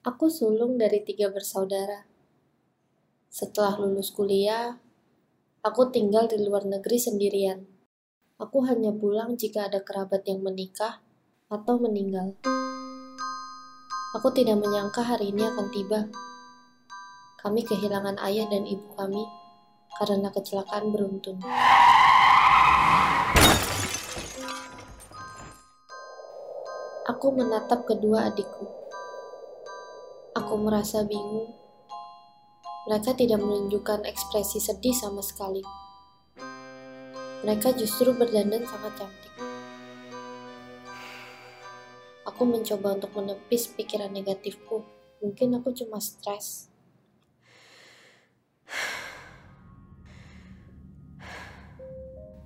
Aku sulung dari tiga bersaudara. Setelah lulus kuliah, aku tinggal di luar negeri sendirian. Aku hanya pulang jika ada kerabat yang menikah atau meninggal. Aku tidak menyangka hari ini akan tiba. Kami kehilangan ayah dan ibu kami karena kecelakaan beruntun. Aku menatap kedua adikku. Aku merasa bingung. Mereka tidak menunjukkan ekspresi sedih sama sekali. Mereka justru berdandan sangat cantik. Aku mencoba untuk menepis pikiran negatifku. Mungkin aku cuma stres.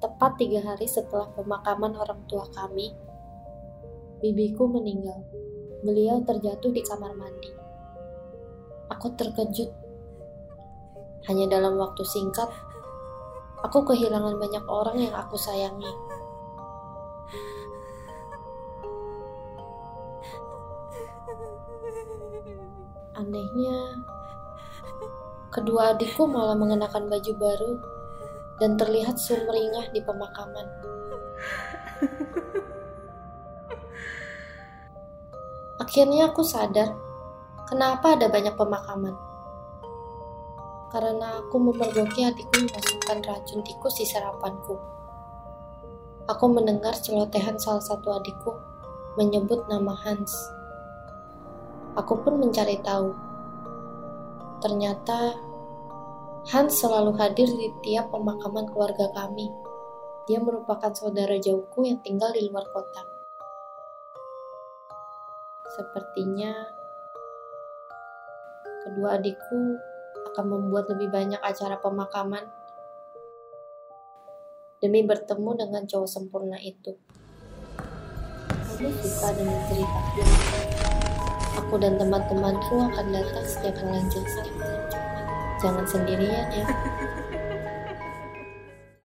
Tepat tiga hari setelah pemakaman orang tua kami, bibiku meninggal. Beliau terjatuh di kamar mandi. Aku terkejut. Hanya dalam waktu singkat, aku kehilangan banyak orang yang aku sayangi. Anehnya, kedua adikku malah mengenakan baju baru dan terlihat sumringah di pemakaman. Akhirnya aku sadar kenapa ada banyak pemakaman. Karena aku memergoki hatiku memasukkan racun tikus di sarapanku. Aku mendengar celotehan salah satu adikku menyebut nama Hans. Aku pun mencari tahu. Ternyata Hans selalu hadir di tiap pemakaman keluarga kami. Dia merupakan saudara jauhku yang tinggal di luar kota. Sepertinya kedua adikku akan membuat lebih banyak acara pemakaman demi bertemu dengan cowok sempurna itu. Aku suka dengan ceritaku. Aku dan teman-temanku akan datang setiap bulan. Jangan sendirian ya.